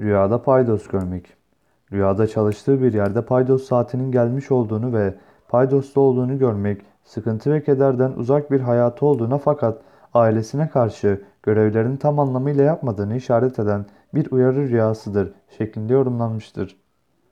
Rüyada paydos görmek. Rüyada çalıştığı bir yerde paydos saatinin gelmiş olduğunu ve Paydos'ta olduğunu görmek, sıkıntı ve kederden uzak bir hayatı olduğuna fakat ailesine karşı görevlerini tam anlamıyla yapmadığını işaret eden bir uyarı rüyasıdır şeklinde yorumlanmıştır.